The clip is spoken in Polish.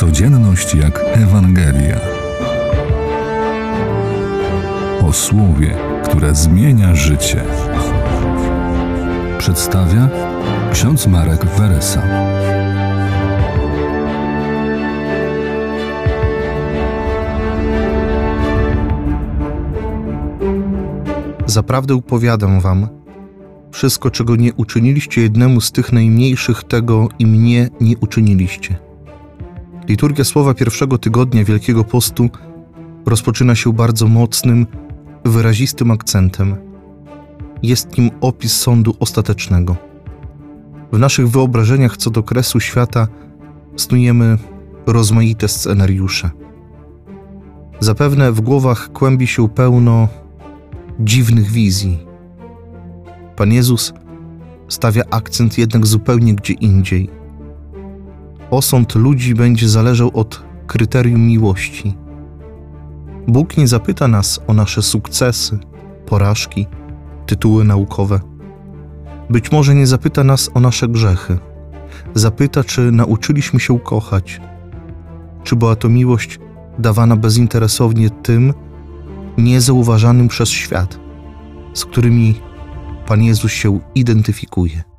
Codzienność jak Ewangelia. O słowie, które zmienia życie. Przedstawia ksiądz Marek Weresa. Zaprawdę upowiadam wam, wszystko, czego nie uczyniliście jednemu z tych najmniejszych, tego i mnie nie uczyniliście. Liturgia słowa pierwszego tygodnia Wielkiego Postu rozpoczyna się bardzo mocnym, wyrazistym akcentem. Jest nim opis sądu ostatecznego. W naszych wyobrażeniach co do kresu świata snujemy rozmaite scenariusze. Zapewne w głowach kłębi się pełno dziwnych wizji. Pan Jezus stawia akcent jednak zupełnie gdzie indziej. Osąd ludzi będzie zależał od kryterium miłości. Bóg nie zapyta nas o nasze sukcesy, porażki, tytuły naukowe. Być może nie zapyta nas o nasze grzechy. Zapyta, czy nauczyliśmy się kochać, czy była to miłość dawana bezinteresownie tym, niezauważanym przez świat, z którymi Pan Jezus się identyfikuje.